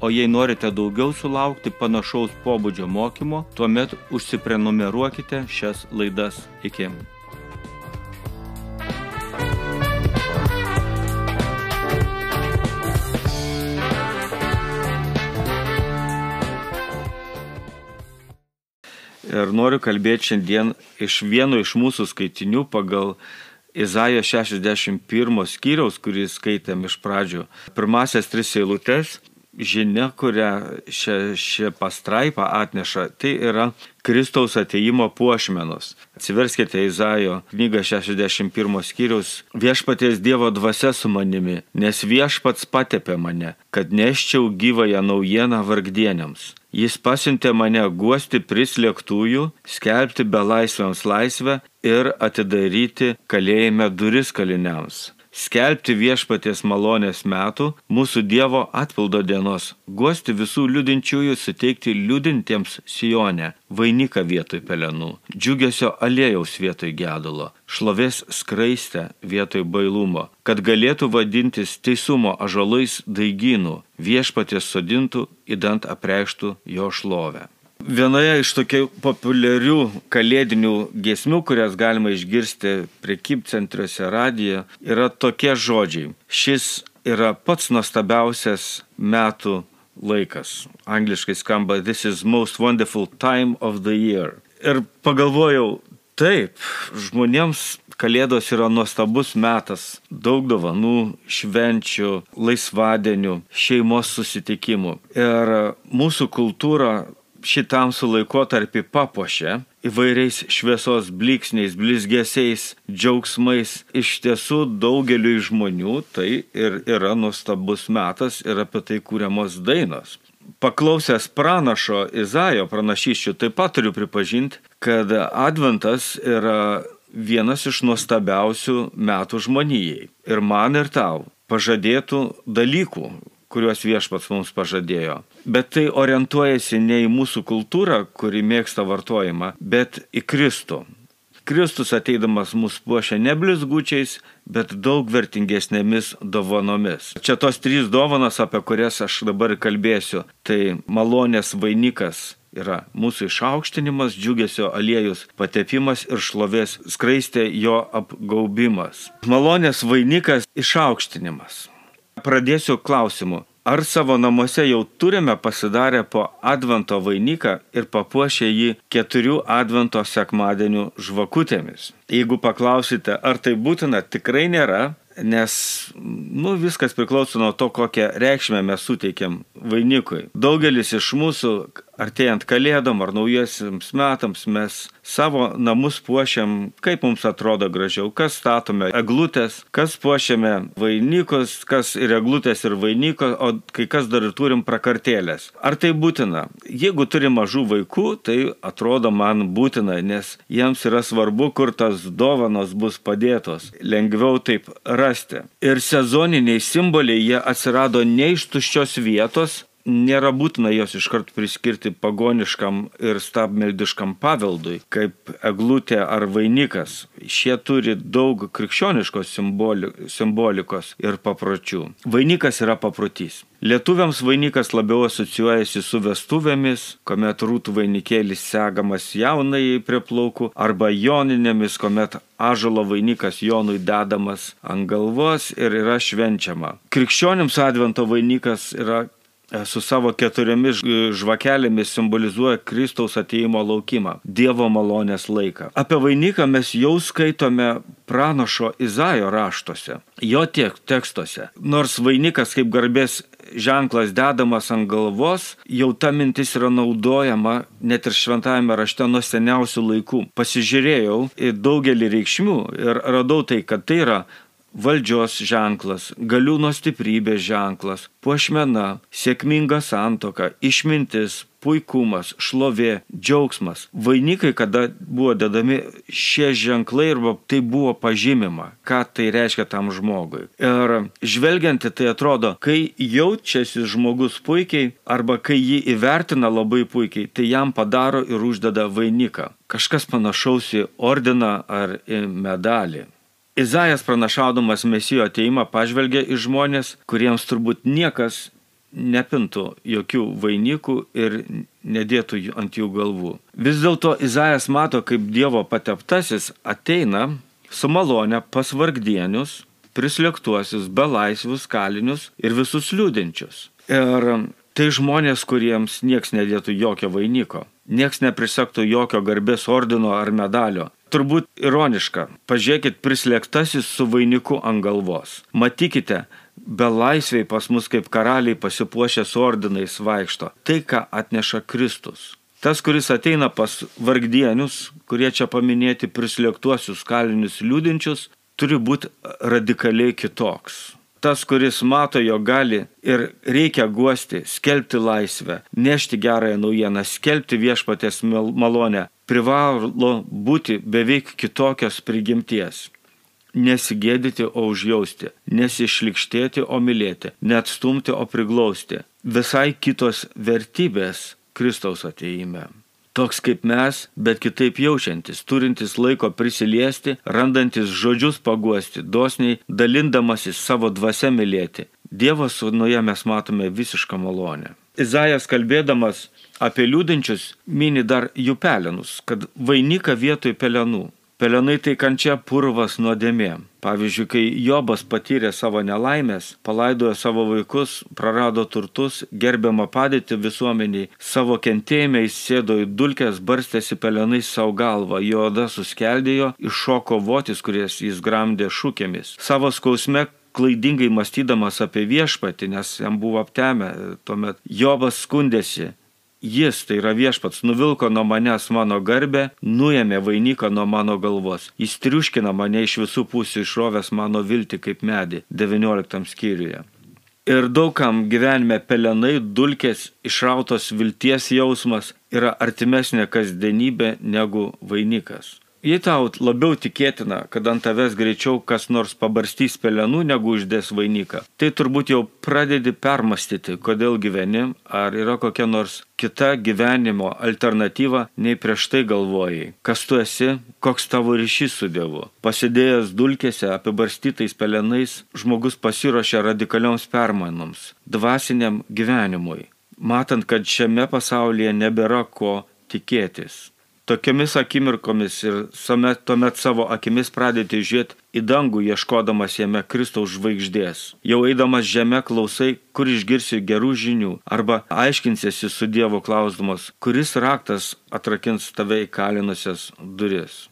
O jei norite daugiau sulaukti panašaus pobūdžio mokymo, tuomet užsiprenumeruokite šias laidas. Iki. Ir noriu kalbėti šiandien iš vieno iš mūsų skaitinių pagal Izaijo 61 skyriaus, kurį skaitėm iš pradžių. Pirmasias tris eilutes žinia, kurią šią, šią pastraipą atneša, tai yra Kristaus ateimo puošmenos. Atsiverskite Izaijo knygą 61 skyrius. Viešpaties Dievo dvasia su manimi, nes viešpats patepė mane, kad neščiau gyvąją naujieną vargdieniams. Jis pasiuntė mane guosti prislėgtųjų, skelbti belaisviams laisvę ir atidaryti kalėjime duris kaliniams skelbti viešpaties malonės metų, mūsų Dievo atpildo dienos, guosti visų liudinčiųjų, suteikti liudintiems Sijonę, vainiką vietoj pelenų, džiugesio alėjaus vietoj gedulo, šlovės skraistę vietoj bailumo, kad galėtų vadintis teisumo ažalais daigynų, viešpaties sodintų, įdant apreikštų jo šlovę. Vienoje iš tokių populiarių kalėdinių giesmių, kurias galima išgirsti prekybcentriuose radijoje, yra tokie žodžiai. Šis yra pats nuostabiausias metų laikas. Angliškai skamba This is most wonderful time of the year. Ir pagalvojau, taip, žmonėms Kalėdos yra nuostabus metas, daug dovanų, švenčių, laisvadienių, šeimos susitikimų. Ir mūsų kultūra šitam su laikotarpį papuošė įvairiais šviesos bliksniais, blizgesiais, džiaugsmais. Iš tiesų daugeliu žmonių tai ir yra nuostabus metas ir apie tai kūriamos dainos. Paklausęs pranašo Izaijo pranašyščių, taip pat turiu pripažinti, kad Adventas yra vienas iš nuostabiausių metų žmonijai. Ir man ir tau pažadėtų dalykų, kuriuos viešpats mums pažadėjo. Bet tai orientuojasi ne į mūsų kultūrą, kuri mėgsta vartojimą, bet į Kristų. Kristus ateidamas mus puošia ne blizgučiais, bet daug vertingesnėmis dovanomis. Čia tos trys dovanos, apie kurias aš dabar kalbėsiu, tai malonės vainikas yra mūsų išaukštinimas, džiugesio aliejus patepimas ir šlovės skraistė jo apgaubimas. Malonės vainikas išaukštinimas. Pradėsiu klausimu. Ar savo namuose jau turime pasidarę po Advento vainiką ir papuošę jį keturių Advento sekmadienių žvakutėmis? Jeigu paklausite, ar tai būtina, tikrai nėra, nes nu, viskas priklauso nuo to, kokią reikšmę mes suteikiam vainikui. Daugelis iš mūsų, artėjant kalėdom ar naujiesiams metams, mes savo namus puošiam, kaip mums atrodo gražiau, kas statome eglutės, kas puošiame vainikus, kas ir eglutės ir vainiko, o kai kas dar ir turim prakartėlės. Ar tai būtina? Jeigu turi mažų vaikų, tai atrodo man būtina, nes jiems yra svarbu, kur tas dovanos bus padėtos. Lengviau taip rasti. Ir sezoniniai simboliai jie atsirado ne iš tuščios vietos, nėra būtina jos iškart priskirti pagoniškam ir stabmeldiškam paveldui, kaip eglutė ar vainikas. Šie turi daug krikščioniškos simboli, simbolikos ir papročių. Vainikas yra paprotys. Lietuviams vainikas labiau asocijuojasi su vestuvėmis, kuomet rūtų vainikėlis segamas jaunai prie plaukų, arba joninėmis, kuomet ažalo vainikas jonui dedamas ant galvos ir yra švenčiama. Krikščionims advento vainikas yra su savo keturiomis žvakelėmis simbolizuoja Kristaus ateimo laukimą, Dievo malonės laiką. Apie vainiką mes jau skaitome pranašo Izaijo raštuose, jo tiek tekstuose. Nors vainikas kaip garbės ženklas dedamas ant galvos, jau ta mintis yra naudojama net ir šventajame rašte nuo seniausių laikų. Pasižiūrėjau į daugelį reikšmių ir radau tai, kad tai yra valdžios ženklas, galiūno stiprybės ženklas, puošmena, sėkminga santoka, išmintis, puikumas, šlovė, džiaugsmas. Vainikai, kada buvo dedami šie ženklai ir tai buvo pažymima, ką tai reiškia tam žmogui. Ir žvelgiant į tai atrodo, kai jaučiasi žmogus puikiai arba kai jį įvertina labai puikiai, tai jam padaro ir uždeda vainiką. Kažkas panašaus į ordiną ar medalį. Izaijas pranašaudamas mesijo ateimą pažvelgia į žmonės, kuriems turbūt niekas nepintų jokių vainikų ir nedėtų ant jų galvų. Vis dėlto Izaijas mato, kaip Dievo pateptasis ateina su malonė pas vargdienius, prislėgtuosius, belaisvius, kalinius ir visus liūdinčius. Ir tai žmonės, kuriems nieks nedėtų jokio vainiko, nieks neprisektų jokio garbės ordino ar medalio, turbūt ironiška. Pažiūrėkit, prislėgtasis su vainiku ant galvos. Matykite, belaisviai pas mus kaip karaliai pasipuošę su ordinais vaikšto. Tai, ką atneša Kristus. Tas, kuris ateina pas vargdienius, kurie čia paminėti prislėgtuosius kalinius liūdinčius, turi būti radikaliai kitoks tas, kuris mato, jo gali ir reikia guosti, skelbti laisvę, nešti gerąją naujieną, skelbti viešpatės malonę, privalo būti beveik kitokios prigimties. Nesigėdyti, o užjausti, nesišlikštėti, o mylėti, neatstumti, o priglausti. Visai kitos vertybės Kristaus ateime toks kaip mes, bet kitaip jaučiantis, turintis laiko prisiliesti, randantis žodžius paguosti, dosniai dalindamasis savo dvasia mylėti. Dievo sūnuje mes matome visišką malonę. Izaijas kalbėdamas apie liūdinčius mini dar jų pelenus, kad vainika vietoj pelenų. Pelenai tai kančia purvas nuodėmė. Pavyzdžiui, kai Jobas patyrė savo nelaimės, palaidojo savo vaikus, prarado turtus, gerbiamą padėtį visuomeniai, savo kentėjimai sėdo į dulkes, barstėsi pelenais savo galvą, jo oda suskeldėjo, iššoko votis, kurias jis gramdė šūkėmis. Savo skausme klaidingai mąstydamas apie viešpatį, nes jam buvo aptemę, tuomet Jobas skundėsi, Jis, tai yra viešpats, nuvilko nuo manęs mano garbę, nuėmė vainiką nuo mano galvos. Jis triuškina mane iš visų pusių išrovęs mano viltį kaip medį 19 skyriuje. Ir daugam gyvenime pelenai, dulkės, išrautos vilties jausmas yra artimesnė kasdienybė negu vainikas. Jei tau labiau tikėtina, kad ant tavęs greičiau kas nors pabarstys pelenų negu uždės vainiką, tai turbūt jau pradedi permastyti, kodėl gyveni, ar yra kokia nors kita gyvenimo alternatyva, nei prieš tai galvojai. Kas tu esi, koks tavo ryšys su Dievu. Pasidėjęs dulkėse apibarstytais pelenais, žmogus pasiruošia radikalioms permainoms, dvasiniam gyvenimui, matant, kad šiame pasaulyje nebėra ko tikėtis Tokiomis akimirkomis ir tuomet, tuomet savo akimis pradėti žiūrėti į dangų, ieškodamas jame Kristaus žvaigždės. Jau eidamas žemė klausai, kur išgirsi gerų žinių, arba aiškinsiesi su Dievu klausdamas, kuris raktas atrakins tave įkalinusias duris.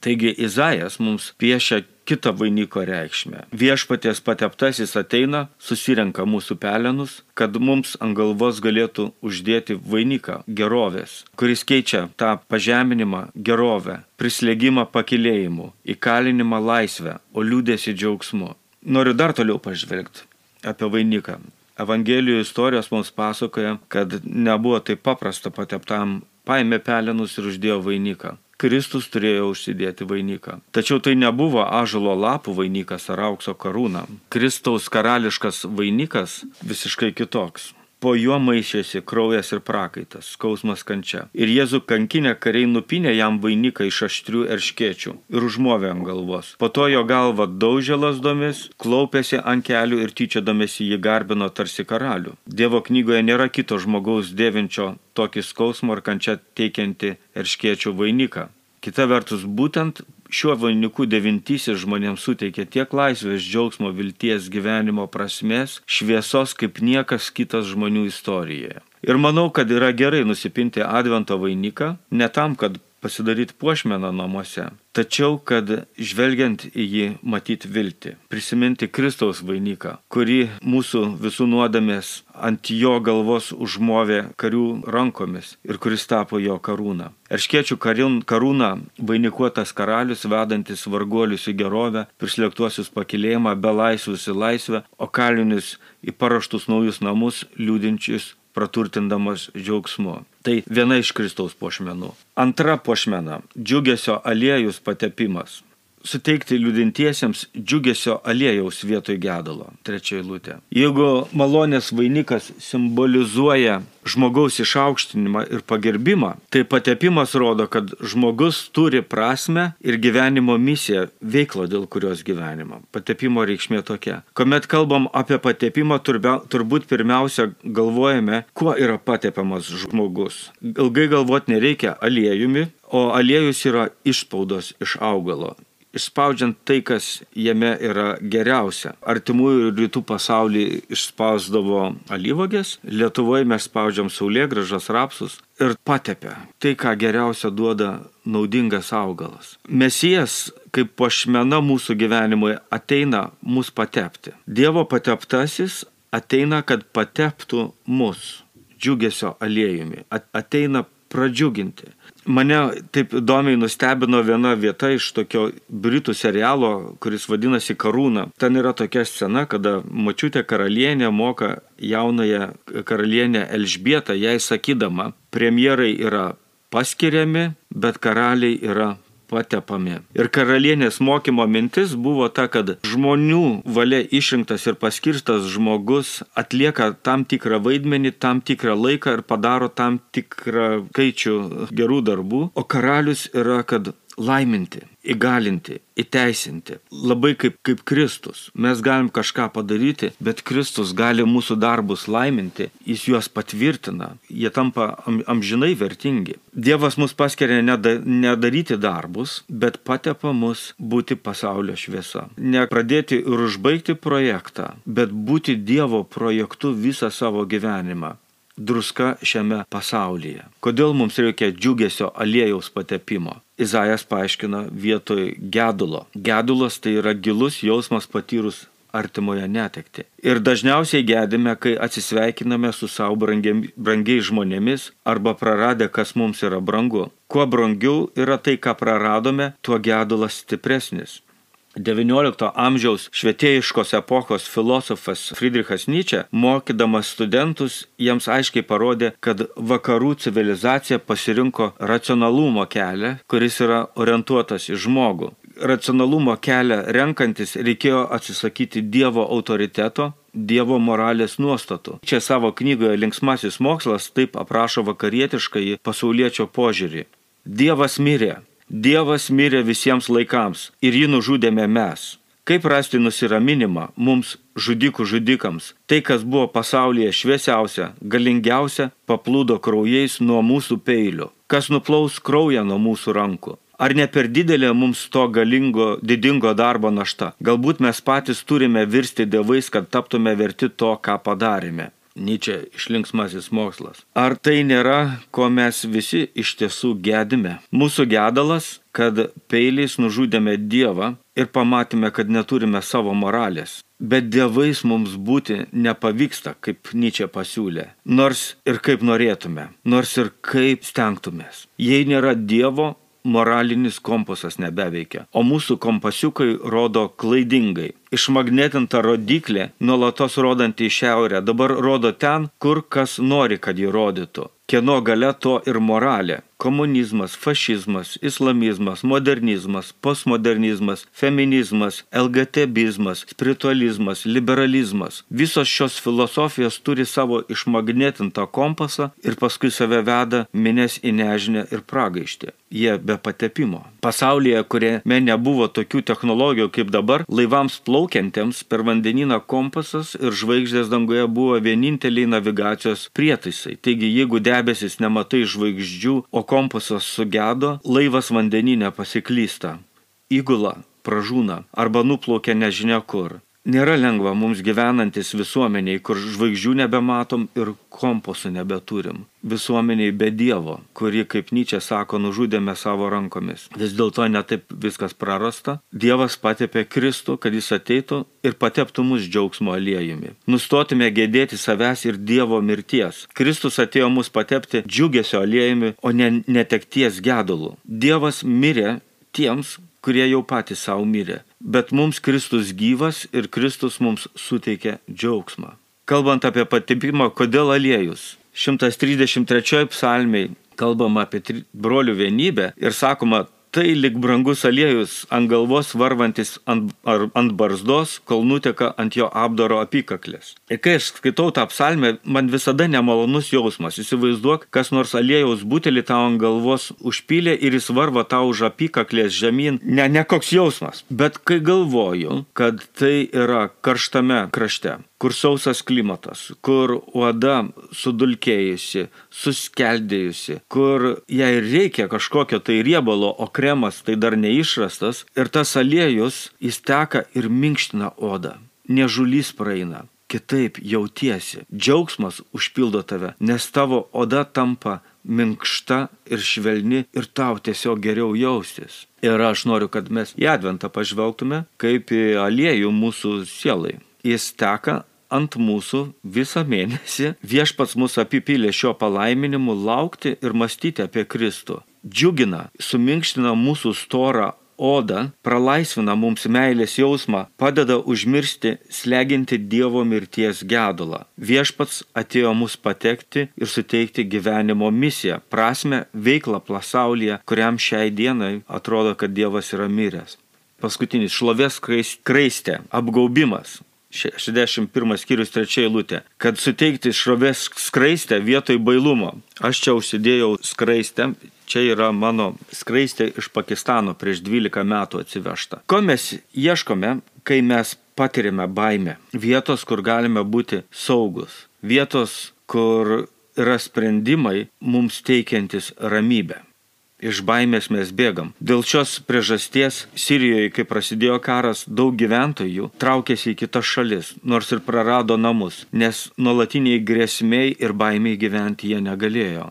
Taigi Izaijas mums piešia kitą vainiko reikšmę. Viešpaties pateptasis ateina, susirenka mūsų pelenus, kad mums ant galvos galėtų uždėti vainiką gerovės, kuris keičia tą pažeminimą gerovę, prislėgimą pakilėjimu, įkalinimą laisvę, o liūdėsi džiaugsmu. Noriu dar toliau pažvelgti apie vainiką. Evangelijų istorijos mums pasakoja, kad nebuvo taip paprasta pateptam, paėmė pelenus ir uždėjo vainiką. Kristus turėjo užsidėti vainiką. Tačiau tai nebuvo ažalo lapų vainikas ar aukso karūna. Kristaus karališkas vainikas visiškai kitoks. Po juo maišėsi kraujas ir prakaitas, skausmas kančia. Ir Jėzų kankinę kariai nupinė jam vainiką iš aštrių erškėčių ir užmovė ant galvos. Po to jo galva daužė lasdomis, klaupėsi ant kelių ir tyčiodamėsi jį garbino tarsi karalių. Dievo knygoje nėra kito žmogaus dėvinčio tokį skausmą ar kančią teikianti erškėčių vainiką. Kita vertus, būtent šiuo vainiku devintysis žmonėms suteikia tiek laisvės, džiaugsmo, vilties, gyvenimo prasmės, šviesos kaip niekas kitas žmonių istorijoje. Ir manau, kad yra gerai nusipinti Advento vainiką, ne tam, kad pasidaryti puošmeną namuose, tačiau kad žvelgiant į jį matyti viltį, prisiminti Kristaus vainiką, kurį mūsų visų nuodamės ant jo galvos užmovė karių rankomis ir kuris tapo jo karūną. Erškiečių karūną vainikuotas karalius, vedantis varguolius į gerovę, prislėgtuosius pakilėjimą, belaisvius į laisvę, o kalinius į paraštus naujus namus, liūdinčius praturtindamas džiaugsmu. Tai viena iš Kristaus pošmenų. Antra pošmena - džiugesio aliejus patepimas. Suteikti liūdintiesiems džiugesio aliejaus vietoj gedulo. Trečia eilutė. Jeigu malonės vainikas simbolizuoja žmogaus išaukštinimą ir pagerbimą, tai patepimas rodo, kad žmogus turi prasme ir gyvenimo misiją, veiklą, dėl kurios gyvenimo. Patepimo reikšmė tokia. Komet kalbam apie patepimą, turbūt pirmiausia galvojame, kuo yra patepiamas žmogus. Ilgai galvoti nereikia aliejumi, o aliejus yra išspaudos iš augalo išspaudžiant tai, kas jame yra geriausia. Artimųjų rytų pasaulį išspausdavo alyvogės, Lietuvoje mes spaudžiam saulėgražas, rapsus ir patepia. Tai, ką geriausia duoda naudingas augalas. Mesijas, kaip pošmena mūsų gyvenimui, ateina mus patepti. Dievo pateptasis ateina, kad pateptų mus džiugesio aliejumi. Ateina pradžiuginti. Mane taip įdomiai nustebino viena vieta iš tokio britų serialo, kuris vadinasi Karūna. Ten yra tokia scena, kada mačiutė karalienė moka jaunąją karalienę Elžbietą, jai sakydama, premjerai yra paskiriami, bet karaliai yra patepami. Ir karalienės mokymo mintis buvo ta, kad žmonių valia išrinktas ir paskirstas žmogus atlieka tam tikrą vaidmenį, tam tikrą laiką ir padaro tam tikrą skaičių gerų darbų, o karalius yra, kad laiminti, įgalinti, įteisinti. Labai kaip, kaip Kristus. Mes galim kažką padaryti, bet Kristus gali mūsų darbus laiminti, jis juos patvirtina, jie tampa am, amžinai vertingi. Dievas mus paskiria nedaryti darbus, bet patepa mus būti pasaulio šviesa. Ne pradėti ir užbaigti projektą, bet būti Dievo projektu visą savo gyvenimą druska šiame pasaulyje. Kodėl mums reikia džiugesio aliejaus patepimo? Izajas paaiškina vietoj gedulo. Gedulas tai yra gilus jausmas patyrus artimoje netekti. Ir dažniausiai gedime, kai atsisveikiname su savo brangiais žmonėmis arba praradę, kas mums yra brangu. Kuo brangiau yra tai, ką praradome, tuo gedulas stipresnis. XIX amžiaus švietėjiškos epochos filosofas Friedrichas Nyčia, mokydamas studentus, jiems aiškiai parodė, kad vakarų civilizacija pasirinko racionalumo kelią, kuris yra orientuotas į žmogų. Racionalumo kelią renkantis reikėjo atsisakyti Dievo autoriteto, Dievo moralės nuostatų. Čia savo knygoje Linksmasis mokslas taip aprašo vakarietiškai pasaulietčio požiūrį. Dievas mirė, Dievas mirė visiems laikams ir jį nužudėme mes. Kaip rasti nusiraminimą mums žudikų žudikams? Tai, kas buvo pasaulyje šviesiausia, galingiausia, paplūdo kraujais nuo mūsų peilių. Kas nuplaus kraują nuo mūsų rankų? Ar ne per didelė mums to galingo, didingo darbo našta? Galbūt mes patys turime virsti dievais, kad taptume verti to, ką padarėme. Nyčia išlinksmasis mokslas. Ar tai nėra, ko mes visi iš tiesų gedime? Mūsų gedalas, kad peiliais nužudėme Dievą ir pamatėme, kad neturime savo moralės. Bet dievais mums būti nepavyksta, kaip Nyčia pasiūlė. Nors ir kaip norėtume, nors ir kaip stengtumės. Jei nėra Dievo, moralinis kompasas nebeveikia, o mūsų kompasiukai rodo klaidingai. Išmagnetinta rodiklė, nuolatos rodanti į šiaurę, dabar rodo ten, kur kas nori, kad jį rodytų. Kieno gale to ir moralė komunizmas, fašizmas, islamizmas, modernizmas, postmodernizmas, feminizmas, LGTBizmas, spiritualizmas, liberalizmas. Visos šios filosofijos turi savo išmagnetintą kompasą ir paskui save veda minės į nežinę ir pragaištį. Jie be patepimo. Pasaulyje, kuriame nebuvo tokių technologijų kaip dabar, laivams plaukiantiems per vandenyną kompasas ir žvaigždės danguje buvo vieninteliai navigacijos prietaisai. Taigi, jeigu debesis nematai žvaigždžių, o kompasas sugedo, laivas vandeninė pasiklysta. Įgula pražūna arba nuplaukia nežinia kur. Nėra lengva mums gyvenantis visuomeniai, kur žvaigždžių nebematom ir kompasų nebeturim. Visuomeniai be Dievo, kuri, kaip Nyčia sako, nužudėme savo rankomis. Vis dėlto netaip viskas prarasta. Dievas patepė Kristų, kad jis ateitų ir pateptų mus džiaugsmo aliejumi. Nustotume gėdėti savęs ir Dievo mirties. Kristus atėjo mus patepti džiugesio aliejumi, o ne netekties gedulų. Dievas mirė tiems, kurie jau patys savo mirė. Bet mums Kristus gyvas ir Kristus mums suteikia džiaugsmą. Kalbant apie patepimą, kodėl aliejus? 133 psalmiai kalbama apie brolių vienybę ir sakoma, tai lik brangus aliejus ant galvos varvantis ant, ar, ant barzdos, kol nuteka ant jo apdaro apykaklės. Ir kai aš skaitau tą psalmę, man visada nemalonus jausmas. Įsivaizduok, kas nors aliejaus butelį tau ant galvos užpylė ir jis varva tau už apykaklės žemyn. Ne, ne koks jausmas. Bet kai galvoju, kad tai yra karštame krašte, kur sausas klimatas, kur uoda sudulkėjusi, suskeldėjusi, kur jai reikia kažkokio tai riebalo, o kremas tai dar neišrastas ir tas aliejus įsteka ir minkština odą. Nežulys praeina. Kitaip jautiesi, džiaugsmas užpildo tave, nes tavo oda tampa minkšta ir švelni ir tau tiesiog geriau jaustis. Ir aš noriu, kad mes į Adventą pažvelgtume kaip į aliejų mūsų sielai jis teka ant mūsų visą mėnesį, viešpats mus apipylė šio palaiminimu laukti ir mąstyti apie Kristų. Džiugina, suminkština mūsų storą odą, pralaisvina mums meilės jausmą, padeda užmiršti sleginti Dievo mirties gedulą. Viešpats atėjo mus patekti ir suteikti gyvenimo misiją, prasme, veiklą pasaulyje, kuriam šiai dienai atrodo, kad Dievas yra miręs. Paskutinis šlovės kraistė, apgaubimas. 61 skyrius 3 eilutė, kad suteikti šrovės skraistę vietoj bailumo. Aš čia užsidėjau skraistę, čia yra mano skraistė iš Pakistano prieš 12 metų atsivežta. Ko mes ieškome, kai mes patiriame baimę? Vietos, kur galime būti saugus. Vietos, kur yra sprendimai mums teikiantis ramybę. Iš baimės mes bėgam. Dėl šios priežasties Sirijoje, kai prasidėjo karas, daug gyventojų traukėsi į kitas šalis, nors ir prarado namus, nes nuolatiniai grėsmiai ir baimiai gyventi jie negalėjo.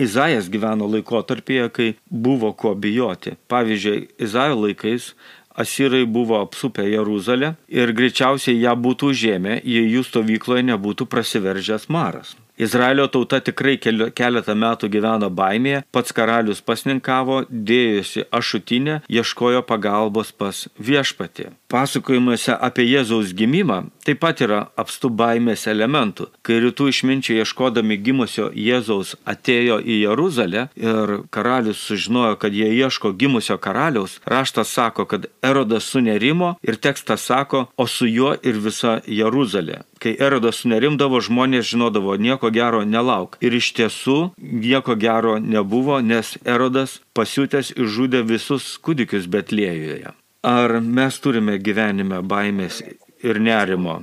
Izaijas gyveno laikotarpyje, kai buvo ko bijoti. Pavyzdžiui, Izaijo laikais Asirai buvo apsupę Jeruzalę ir greičiausiai ją būtų užėmę, jei jų stovykloje nebūtų prasiveržęs maras. Izraelio tauta tikrai keletą metų gyveno baimėje, pats karalius pasninkavo, dėjosi ašutinę, ieškojo pagalbos pas viešpatį. Pasakojimuose apie Jėzaus gimimą taip pat yra apstu baimės elementų. Kai rytų išminčiai ieškodami gimusio Jėzaus atėjo į Jeruzalę ir karalius sužinojo, kad jie ieško gimusio karaliaus, raštas sako, kad Erodas sunerimo ir tekstas sako, o su juo ir visa Jeruzalė. Kai Erodas sunerimdavo, žmonės žinodavo, nieko gero nelauk. Ir iš tiesų nieko gero nebuvo, nes Erodas pasiutęs išžudė visus kūdikius Betlėjoje. Ar mes turime gyvenime baimės ir nerimo?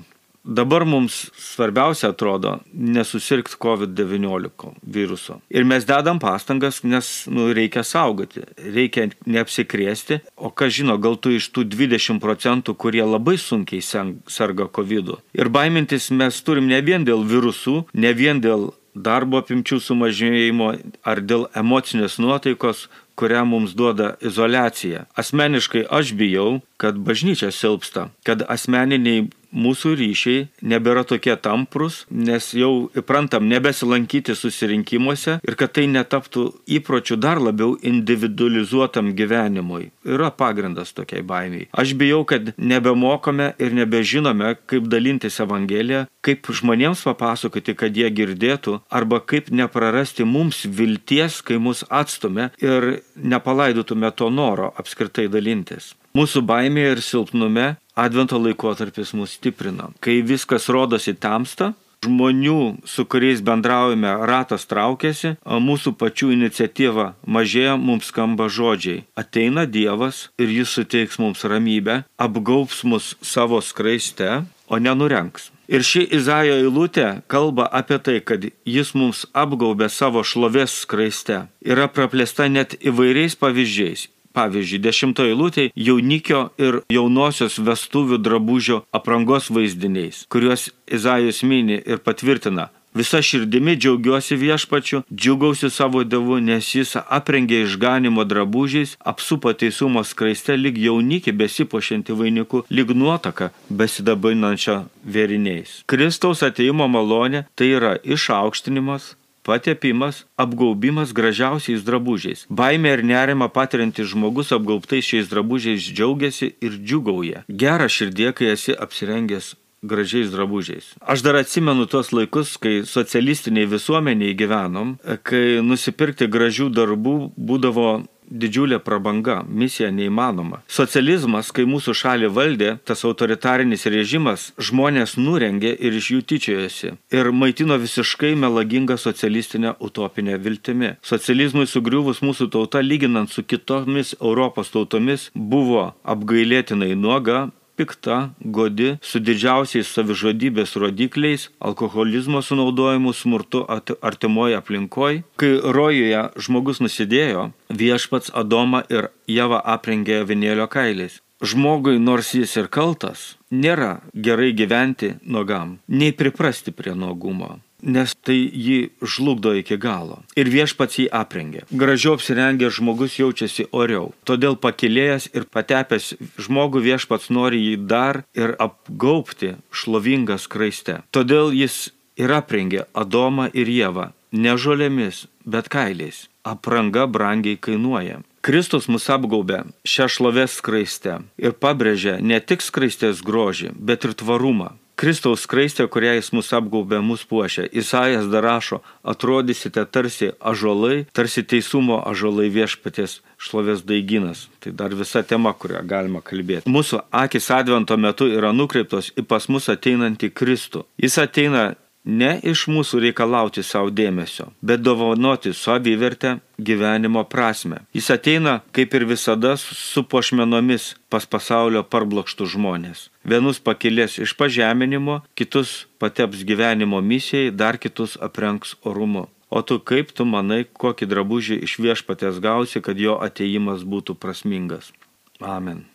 Dabar mums svarbiausia atrodo nesusirgti COVID-19 viruso. Ir mes dedam pastangas, nes nu, reikia saugoti, reikia neapsikrėsti, o kas žino, gal tu iš tų 20 procentų, kurie labai sunkiai serga COVID. -u. Ir baimintis mes turim ne vien dėl virusų, ne vien dėl darbo apimčių sumažėjimo ar dėl emocinės nuotaikos, kurią mums duoda izolacija. Asmeniškai aš bijau, kad bažnyčia silpsta, kad asmeniniai mūsų ryšiai nebėra tokie tamprus, nes jau įprantam nebesilankyti susirinkimuose ir kad tai netaptų įpročių dar labiau individualizuotam gyvenimui. Yra pagrindas tokiai baimiai. Aš bijau, kad nebemokame ir nebežinome, kaip dalintis Evangeliją, kaip žmonėms papasakoti, kad jie girdėtų, arba kaip neprarasti mums vilties, kai mus atstumė ir nepalaidotume to noro apskritai dalintis. Mūsų baimėje ir silpnume Advento laikotarpis mus stiprina. Kai viskas rodosi tamsta, žmonių, su kuriais bendraujame, ratas traukiasi, mūsų pačių iniciatyva mažėja, mums skamba žodžiai. Ateina Dievas ir jis suteiks mums ramybę, apgaubs mus savo skraiste, o nenurenks. Ir ši Izaijo eilutė kalba apie tai, kad jis mums apgaubė savo šlovės skraiste. Yra praplėsta net įvairiais pavyzdžiais Pavyzdžiui, dešimtoje eilutėje jaunikio ir jaunosios vestuvių drabužio aprangos vaizdiniais, kuriuos Izajus mini ir patvirtina. Visa širdimi džiaugiuosi viešpačiu, džiugausi savo dievu, nes jis aprengė išganimo drabužiais, apsupo teisumo skraiste, lyg jaunikį besipošianti vainiku, lyg nuotaka besidabainančia vėriniais. Kristaus ateimo malonė tai yra išaukštinimas, patepimas, apgaubimas gražiausiais drabužiais. Baimė ir nerima patiriantis žmogus apgaubtais šiais drabužiais džiaugiasi ir džiugauja. Gera širdie, kai esi apsirengęs gražiais drabužiais. Aš dar atsimenu tuos laikus, kai socialistiniai visuomeniai gyvenom, kai nusipirkti gražių darbų būdavo didžiulė prabanga, misija neįmanoma. Socializmas, kai mūsų šalį valdė, tas autoritarinis režimas, žmonės nurengė ir iš jų tyčiojosi. Ir maitino visiškai melagingą socialistinę utopinę viltimi. Socializmui sugriuvus mūsų tauta, lyginant su kitomis Europos tautomis, buvo apgailėtinai nuoga, pikta, godi, su didžiausiais savižudybės rodikliais, alkoholizmo sunaudojimu, smurtu artimoje aplinkoje. Kai rojuje žmogus nusidėjo, viešpats Adomą ir Jėvą aprengė vinėlio kailiais. Žmogui, nors jis ir kaltas, nėra gerai gyventi nuogam, nei priprasti prie nuogumo nes tai jį žlugdo iki galo. Ir viešpats jį aprengė. Gražiau apsirengęs žmogus jaučiasi oriau. Todėl pakilėjęs ir patepęs žmogų viešpats nori jį dar ir apgaupti šlovingą skraiste. Todėl jis ir aprengė Adomą ir Jėvą ne žolėmis, bet kailiais. Apranga brangiai kainuoja. Kristus mus apgaubė šią šlovės skraistę ir pabrėžė ne tik skraistės grožį, bet ir tvarumą. Kristaus skraistė, kurią jis mus apgaubė, mus puošia. Isaijas dar rašo, atrodysite tarsi ažolai, tarsi teisumo ažolai viešpatės šlovės daiginas. Tai dar visa tema, kurią galima kalbėti. Mūsų akis advento metu yra nukreiptos į pas mus ateinantį Kristų. Jis ateina ne iš mūsų reikalauti savo dėmesio, bet dovanoti savivertę gyvenimo prasme. Jis ateina, kaip ir visada, su pošmenomis pas pasaulio parblokštų žmonės. Vienus pakilės iš pažeminimo, kitus pateps gyvenimo misijai, dar kitus aprenks orumu. O tu kaip tu manai, kokį drabužį iš viešpatės gausi, kad jo ateimas būtų prasmingas? Amen.